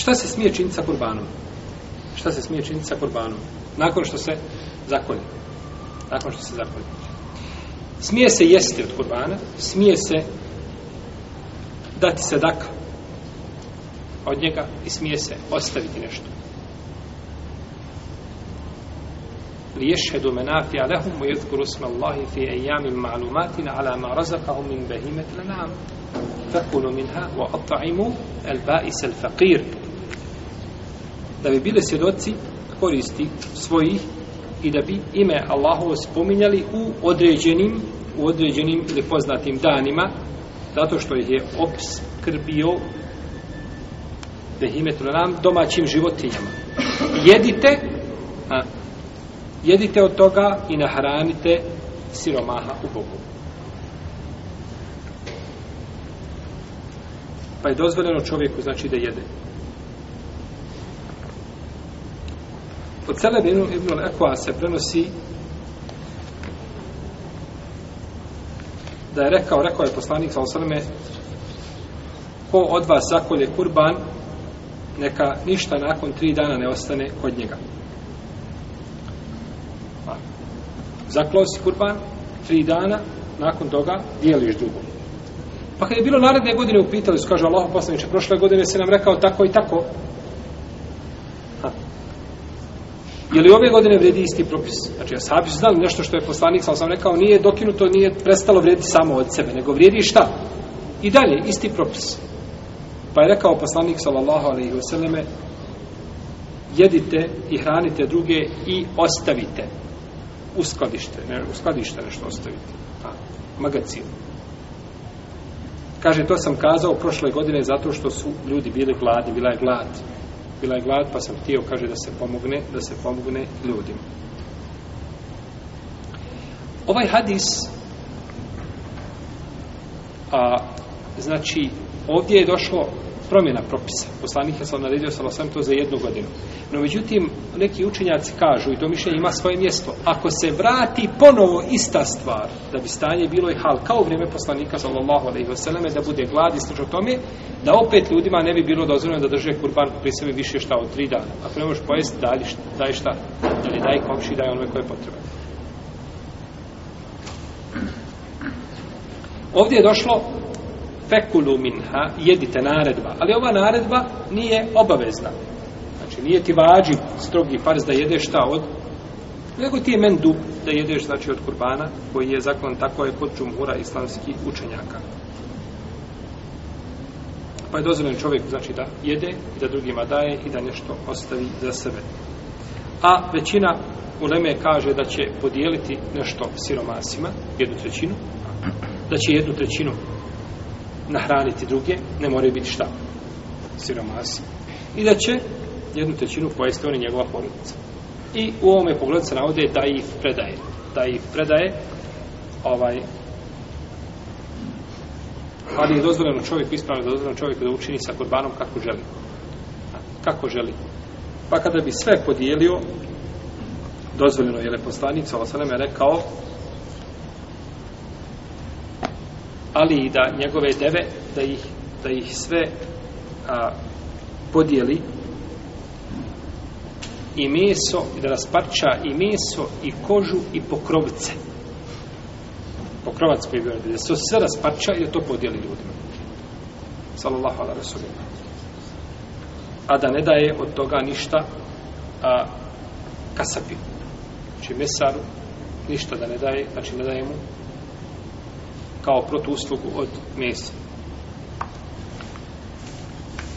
Šta se smije činiti sa kurbanom? Šta se smije činiti sa kurbanom? Nakon što se zakolje. Nakon što se zakolje. Smije se jesti od kurbana, smije se dati sadaka od njega i smije se ostaviti nešto. ليشهدوا منافع لهم ويذكروا اسم الله في أيام معلومات على ما رزقهم من بهيمة الأنعام فكلوا منها وأطعموا البائس الفقير da bi bile svjedoci koristi svojih i da bi ime Allahovo spominjali u određenim u određenim ili poznatim danima zato što ih je obskrbio behimetul nam domaćim životinjama jedite a, jedite od toga i nahranite siromaha u Bogu. Pa je dozvoljeno čovjeku, znači, da jede. Od Celeb ibn al-Ekwa se prenosi da je rekao, rekao je poslanik sa osaleme ko od vas zakolje kurban neka ništa nakon tri dana ne ostane kod njega. Pa, zaklao si kurban, tri dana, nakon toga dijeliš dugo. Pa kad je bilo naredne godine upitali su, kaže Allah poslaniče, prošle godine se nam rekao tako i tako. Je li ove godine vredi isti propis? Znači, ja su znali nešto što je poslanik, sam sam rekao, nije dokinuto, nije prestalo vrijediti samo od sebe, nego vrijedi šta? I dalje, isti propis. Pa je rekao poslanik, sallallahu alaihi wasallame, jedite i hranite druge i ostavite u skladište, ne, u skladište nešto ostavite, A, magazin. Kaže, to sam kazao prošle godine zato što su ljudi bili gladni, bila je glad. Bila je glad, pa sam htio, kaže, da se pomogne, da se pomogne ljudima. Ovaj hadis a, znači, ovdje je došlo promjena propisa. Poslanik je sam naredio sa sam to za jednu godinu. No međutim, neki učenjaci kažu, i to mišljenje ima svoje mjesto, ako se vrati ponovo ista stvar, da bi stanje bilo i hal, kao u vrijeme poslanika, sallallahu alaihi wasallam, da bude glad i tome, da opet ljudima ne bi bilo dozvoljeno da drže kurban pri sebi više šta od tri dana. Ako ne možeš pojesti, daj, daj šta? ili daj komši, daj onome koje potrebe. Ovdje je došlo fekulu minha, jedite naredba. Ali ova naredba nije obavezna. Znači, nije ti vađi strogi farz da jedeš šta od, nego ti je mendu da jedeš, znači, od kurbana, koji je zakon tako je kod džumhura islamskih učenjaka. Pa je dozvoljeno čovjek, znači, da jede i da drugima daje i da nešto ostavi za sebe. A većina uleme kaže da će podijeliti nešto siromasima, jednu trećinu, da će jednu trećinu nahraniti druge, ne moraju biti šta? Siromasi. I da će jednu trećinu pojesti on i njegova porodica. I u ovome pogledu se navode da ih predaje. Da ih predaje ovaj ali je dozvoljeno čovjeku, ispravno je dozvoljeno čovjeku da učini sa kurbanom kako želi. Kako želi. Pa kada bi sve podijelio, dozvoljeno je leposlanik, sa je rekao, ali i da njegove deve, da ih, da ih sve a, podijeli i meso, i da rasparča i meso, i kožu, i pokrovce. Pokrovac koji je da se sve rasparča i da to podijeli ljudima. Sallallahu ala rasulina. A da ne daje od toga ništa a, kasapi. Znači mesaru, ništa da ne daje, znači ne daje mu kao protuuslugu od mesa.